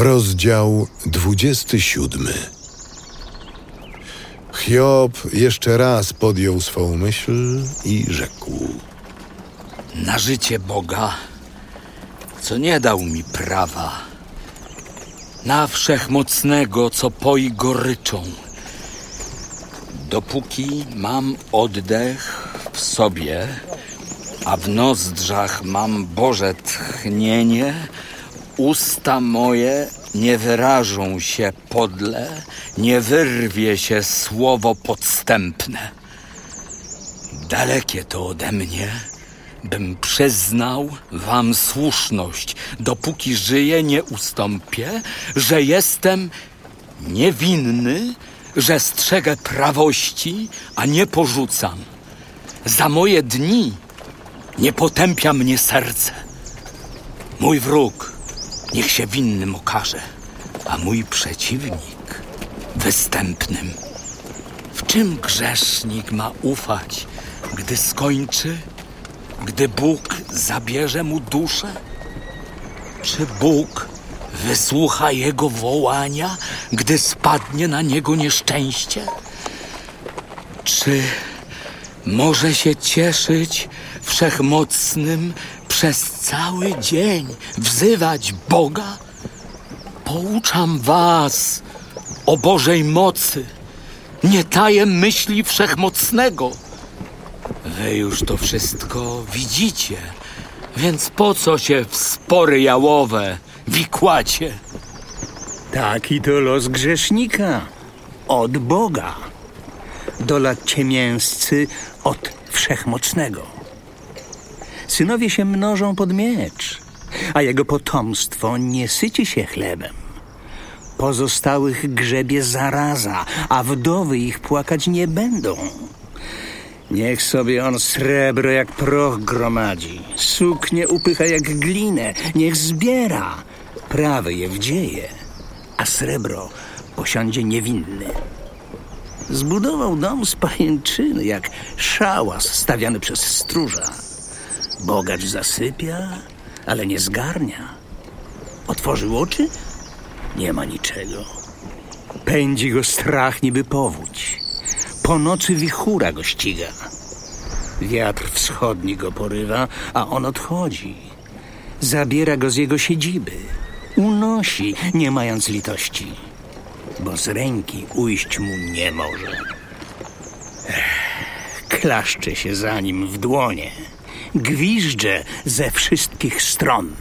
Rozdział 27 Hiob jeszcze raz podjął swą myśl i rzekł: Na życie Boga, co nie dał mi prawa, na wszechmocnego, co poi goryczą. Dopóki mam oddech w sobie, a w nozdrzach mam Boże tchnienie, usta moje nie wyrażą się podle, nie wyrwie się słowo podstępne. Dalekie to ode mnie, bym przyznał wam słuszność, dopóki żyję, nie ustąpię, że jestem niewinny, że strzegę prawości, a nie porzucam. Za moje dni nie potępia mnie serce. Mój wróg niech się winnym okaże, a mój przeciwnik występnym. W czym grzesznik ma ufać, gdy skończy, gdy Bóg zabierze mu duszę? Czy Bóg wysłucha jego wołania, gdy spadnie na niego nieszczęście? Czy może się cieszyć wszechmocnym przez cały dzień, wzywać Boga? Pouczam was o Bożej mocy. Nie taję myśli wszechmocnego. Wy już to wszystko widzicie, więc po co się w spory jałowe wikłacie? Taki to los grzesznika od Boga. Dola ciemięscy od wszechmocnego. Synowie się mnożą pod miecz, a jego potomstwo nie syci się chlebem. Pozostałych grzebie zaraza, a wdowy ich płakać nie będą. Niech sobie on srebro jak proch gromadzi, suknie upycha jak glinę, niech zbiera, prawy je wdzieje, a srebro posiądzie niewinny. Zbudował dom z pajęczyny, jak szałas stawiany przez stróża. Bogacz zasypia, ale nie zgarnia. Otworzył oczy, nie ma niczego. Pędzi go strach niby powódź. Po nocy wichura go ściga. Wiatr wschodni go porywa, a on odchodzi. Zabiera go z jego siedziby. Unosi, nie mając litości, bo z ręki ujść mu nie może. Klaszcze się za nim w dłonie. Gwiżdże ze wszystkich stron.